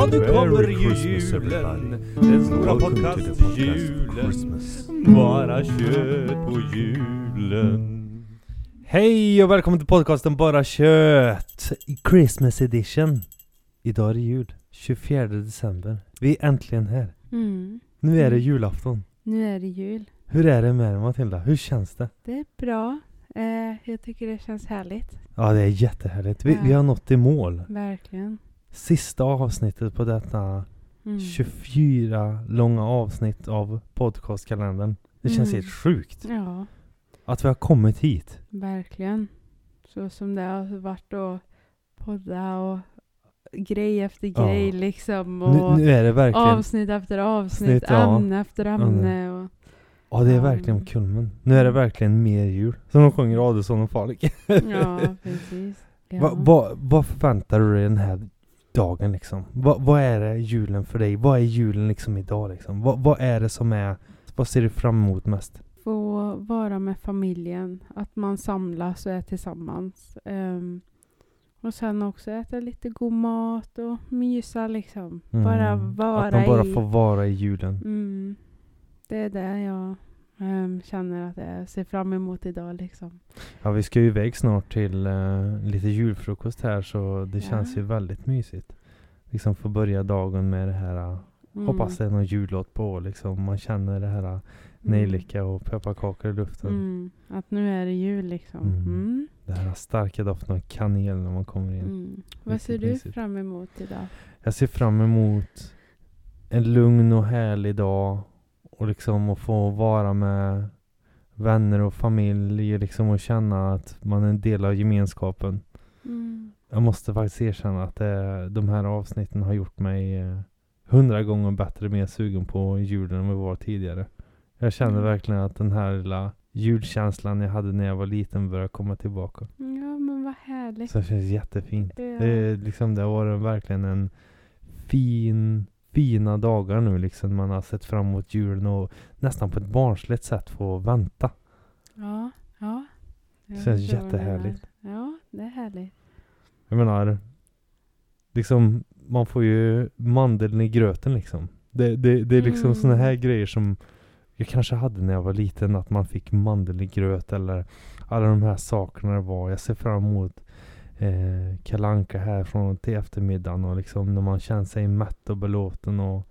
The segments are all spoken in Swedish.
Ja, nu kommer ju julen. Den stora Welcome to the podcast podcast-julen. Christmas. Bara kött på julen. Hej och välkommen till podcasten Bara kött. Christmas edition. Idag är det jul. 24 december. Vi är äntligen här. Mm. Nu är det Mm. julafton. Nu är det jul. Hur är det med dig Matilda? Hur känns det? Det är bra. Eh, jag tycker det känns härligt. Ja, det är jättehärligt. Vi, Ja. vi har nått i mål. Verkligen. Sista avsnittet på detta Mm. 24 långa avsnitt av podcastkalendern. Det känns Mm. helt sjukt Ja, att vi har kommit hit. verkligen. Så som det har varit att podda och grej efter Ja. grej liksom. Nu, Och nu är det verkligen, avsnitt efter avsnitt, Snitt, ja. ämne efter ämne. Och, ja det är Ja. verkligen kulmen. Nu är det verkligen mer jul. Som de sjunger Adelsson och Falik. ja, precis. Ja. Va, va, vad förväntar du dig den här dagen liksom? Va, vad är det julen för dig? Vad är julen liksom idag liksom? Va, vad är det som är, vad ser du fram emot mest? Få vara med familjen. Att man samlas och är tillsammans. Ehm, och sen också äta lite god mat och mysa liksom. Bara Mm. vara Att man bara i... får vara i julen. Mm, det är det jag ehm, känner att jag ser fram emot idag liksom. Ja vi ska ju iväg snart till eh, lite julfrukost här så det Ja. känns ju väldigt mysigt. Liksom få börja dagen med det här, eh, Mm. hoppas det är någon jullåt på liksom. Man känner det här eh, nejlika och pepparkakor i luften. Mm, att nu är det jul liksom. Mm. Mm. Det här starka doften av kanel när man kommer in. Mm. Vad ser du mysigt. fram emot idag? Jag ser fram emot en lugn och härlig dag och liksom att få vara med vänner och familj liksom och känna att man är en del av gemenskapen. Mm. Jag måste faktiskt erkänna att det, de här avsnitten har gjort mig eh, hundra gånger bättre mer sugen på julen än vad jag var tidigare. Jag känner Mm. verkligen att den här lilla julkänslan jag hade när jag var liten börjar komma tillbaka. Ja men vad härligt. Så det känns jättefint. Ja. Det, liksom, det har varit verkligen en fin, fina dagar nu liksom. Man har sett fram emot julen och nästan på ett barnsligt sätt få vänta. Ja, ja. Det känns jättehärligt. Ja, det är härligt. Jag menar, liksom man får ju mandeln i gröten liksom. Det, det, det är liksom Mm. såna här grejer som jag kanske hade när jag var liten, att man fick mandeln i gröt eller alla de här sakerna det var. Jag ser fram emot eh, kalanka här från till eftermiddagen och liksom när man känner sig mätt och belåten och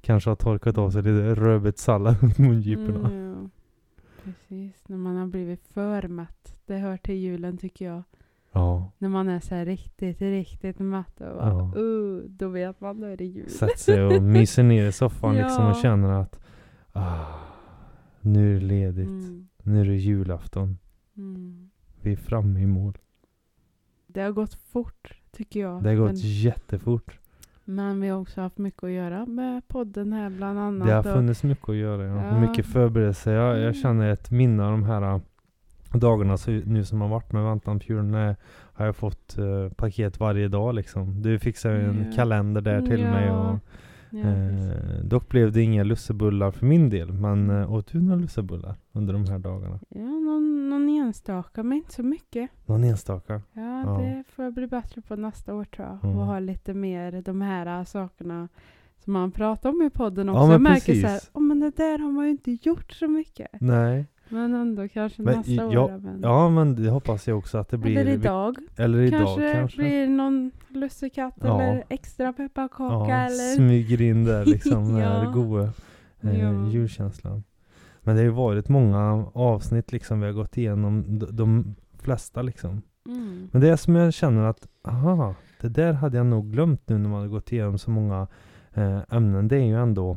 kanske har torkat av sig lite rödbetssallad runt mungiporna. Mm, ja. Precis, när man har blivit för mätt. Det hör till julen tycker jag. Ja, När man är så här riktigt, riktigt mätt. Och bara, Ja. uh, då vet man, då är det jul. sätter sig och myser ner i soffan liksom och Ja. känner att ah, nu är det ledigt. Mm, Nu är det julafton. mm. Vi är framme i mål. Det har gått fort tycker jag. Det har gått Men, jättefort. men vi har också haft mycket att göra med podden här bland annat. Det har och- funnits mycket att göra. Ja. Ja. Mycket förberedelse. Jag, jag Mm. känner ett minne av de här äh, dagarna så, nu som har varit med julen. eh, Har jag fått eh, paket varje dag liksom. Du fixade ju en Ja. kalender där till mig. Ja. Och, Ja, precis. eh, dock blev det inga lussebullar för min del. Men eh, åt du några lussebullar under de här dagarna? ja enstaka men inte så mycket. Någon enstaka? Ja, Ja. det får jag bli bättre på nästa år tror jag. Mm. Och ha lite mer de här äh, sakerna som man pratar om i podden också. Ja, jag märker så här, precis. oh, men det där har man ju inte gjort så mycket. Nej. Men ändå kanske Men nästa i- år. ja, men... Ja men det hoppas jag också att det blir. Eller idag. Eller idag kanske, kanske. blir någon lussekatt Ja. eller extra pepparkaka Ja, eller... smyger in där liksom Ja. den goda eh, Ja. julkänslan. Men det har ju varit många avsnitt liksom vi har gått igenom, de, de flesta liksom. Mm. Men det är som jag känner att, aha, det där hade jag nog glömt nu när man har gått igenom så många eh, ämnen. Det är ju ändå,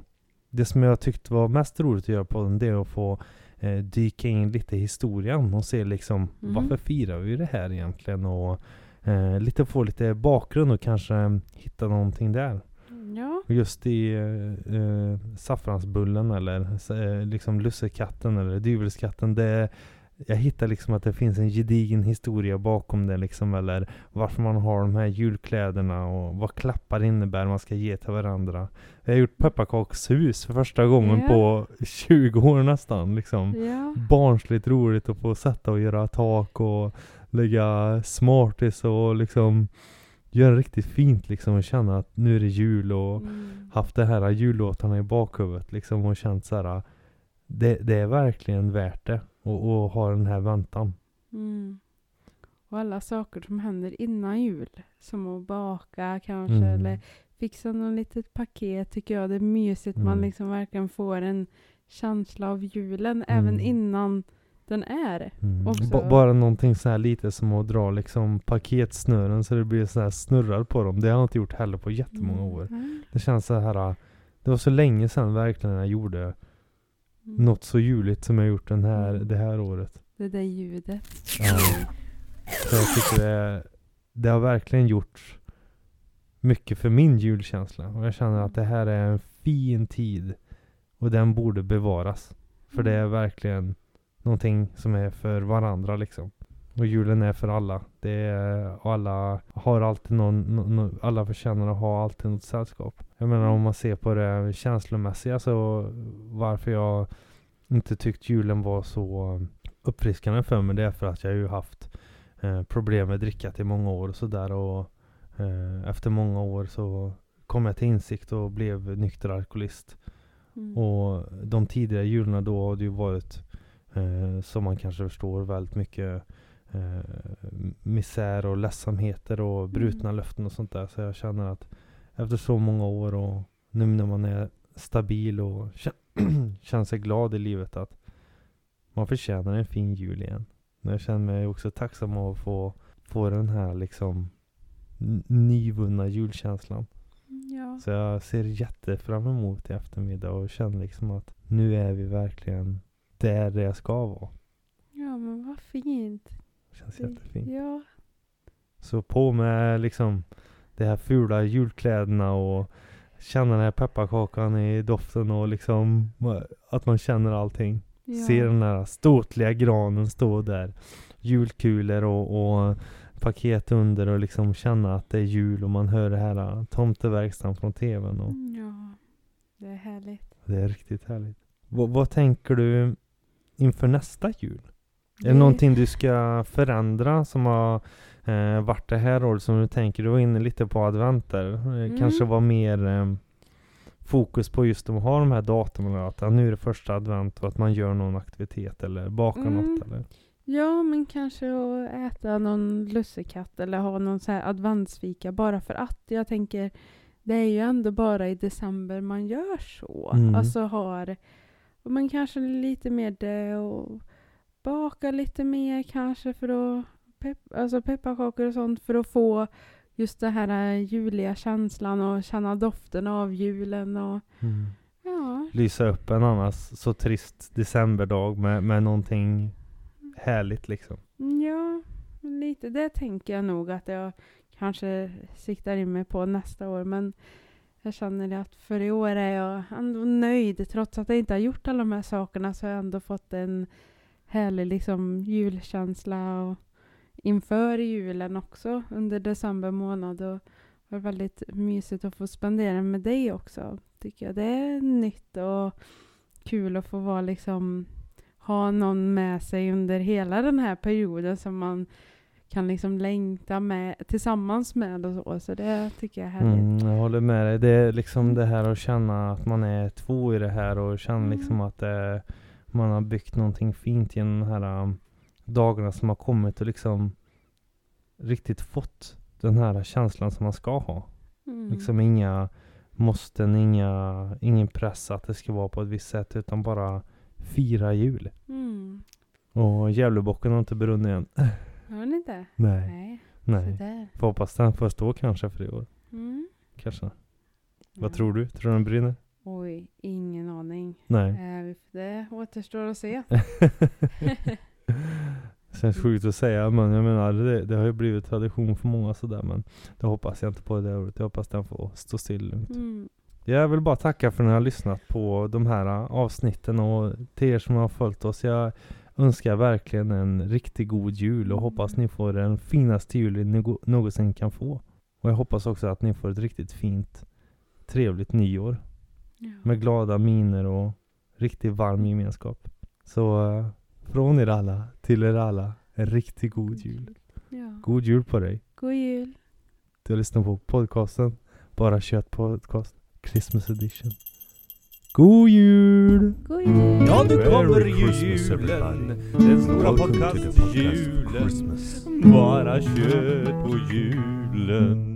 det som jag tyckte var mest roligt att göra på den, det är att få eh, dyka in lite i historien och se liksom Mm. varför firar vi det här egentligen och eh, lite få lite bakgrund och kanske hitta någonting där. Just i eh, eh, saffransbullen eller eh, liksom lussekatten eller dyvelskatten. Det, jag hittar liksom att det finns en gedigen historia bakom det liksom. Eller varför man har de här julkläderna och vad klappar innebär man ska ge till varandra. Jag har gjort pepparkakshus för första gången Ja. på 20 år nästan liksom. Ja. Barnsligt roligt att få sätta och göra tak och lägga smarties och liksom göra riktigt fint liksom och känna att nu är det jul och Mm. haft det här jullåtarna i bakhuvudet liksom och känt så här. Det, det är verkligen värt det och, och ha den här väntan. Mm. Och alla saker som händer innan jul. Som att baka kanske Mm. eller fixa något litet paket tycker jag. Det är mysigt. Man Mm. liksom verkligen får en känsla av julen även Mm. innan den är. Mm. Bara någonting så här lite som att dra liksom paketsnören så det blir så här snurrar på dem. Det har jag inte gjort heller på jättemånga år. Mm. Det känns så här. Det var så länge sedan verkligen jag gjorde Mm. något så juligt som jag gjort den här, Mm. det här året. Det där ljudet. Ja. Så jag tycker det, det har verkligen gjort mycket för min julkänsla. Och jag känner att det här är en fin tid. Och den borde bevaras. För det är verkligen någonting som är för varandra liksom. Och julen är för alla. Det är, alla har alltid någon, nå- nå- alla förtjänar att ha alltid något sällskap. Jag menar om man ser på det känslomässiga så varför jag inte tyckt julen var så uppfriskande för mig det är för att jag ju haft eh, problem med drickat i många år och sådär och eh, efter många år så kom jag till insikt och blev nykter alkoholist. Mm. Och de tidigare jularna då har det ju varit, eh, som man kanske förstår, väldigt mycket eh, misär och ledsamheter och brutna Mm. löften och sånt där. Så jag känner att efter så många år och nu när man är stabil och kä- känner sig glad i livet att man förtjänar en fin jul igen. Men jag känner mig också tacksam att få, få den här liksom nyvunna julkänslan. Ja. Så jag ser jättefram emot i eftermiddag och känner liksom att nu är vi verkligen där det ska vara. ja, men vad fint. Det känns Det- jättefint. Ja. Så på med liksom de här fula julkläderna och känna den här pepparkakan i doften och liksom att man känner allting. ja. Se den här ståtliga granen stå där. Julkulor och, och paket under och liksom känna att det är jul och man hör det här äh, tomteverkstan från tvn. Och Mm, Ja. Det är härligt. det är riktigt härligt. Vad, vad tänker du inför nästa jul? Är det någonting du ska förändra som har eh, varit det här året som du tänker? Du var inne lite på adventer. Eh, Mm. Kanske var mer eh, fokus på just att ha de här datumen. Att nu är det första advent och att man gör någon aktivitet eller bakar Mm. något. Eller? Ja, men kanske att äta någon lussekatt eller ha någon så här adventsfika bara för att. Jag tänker, det är ju ändå bara i december man gör så. Mm. Alltså har, men kanske lite mer det och baka lite mer kanske för att, pepp, alltså pepparkakor och sånt för att få just den här eh, juliga känslan och känna doften av julen och ja. Lysa upp en annars så trist decemberdag med, med någonting härligt liksom. Ja, men lite det tänker jag nog att jag kanske siktar in mig på nästa år. Men jag känner att för i år är jag ändå nöjd. Trots att jag inte har gjort alla de här sakerna så har jag ändå fått en härlig liksom, julkänsla och inför julen också under december månad. Och det var väldigt mysigt att få spendera med dig också. Tycker jag det är nytt och kul att få vara liksom ha någon med sig under hela den här perioden som man kan liksom längta med tillsammans med och så. Så det tycker jag är härligt. Mm, jag håller med dig. Det är liksom det här att känna att man är två i det här och känna Mm. liksom att det, man har byggt någonting fint genom de här um, dagarna som har kommit och liksom riktigt fått den här känslan som man ska ha. Mm. Liksom inga måsten, inga, ingen press att det ska vara på ett visst sätt utan bara fira jul. Mm. Och Gävlebocken har inte brunnit än. Hör ni inte? Nej, Nej. nej. Får hoppas den får stå kanske för i år. Mm. Kanske. Ja. Vad tror du? Tror du den brinner? Oj, ingen aning. Nej. Eh, det återstår att se. Känns sjukt att säga men jag menar det, det har ju blivit tradition för många sådär men det hoppas jag inte på det året. Jag hoppas den får stå still lugnt. Mm. Jag vill bara tacka för att ni har lyssnat på de här äh, avsnitten och till er som har följt oss. Jag önskar verkligen en riktigt god jul och hoppas ni får den finaste julen ni go- någonsin kan få. Och jag hoppas också att ni får ett riktigt fint, trevligt nyår. Ja. Med glada miner och riktigt varm gemenskap. Så äh, från er alla till er alla, en riktigt god jul. Ja. God jul på dig. God jul. Du har lyssnat på podcasten Bara Kött Podcast Christmas edition. God jul! God jul! Ja, nu Merry kommer ju Christmas, julen. Den stora Welcome to the podcast podcast-julen. Christmas. Bara kött på julen.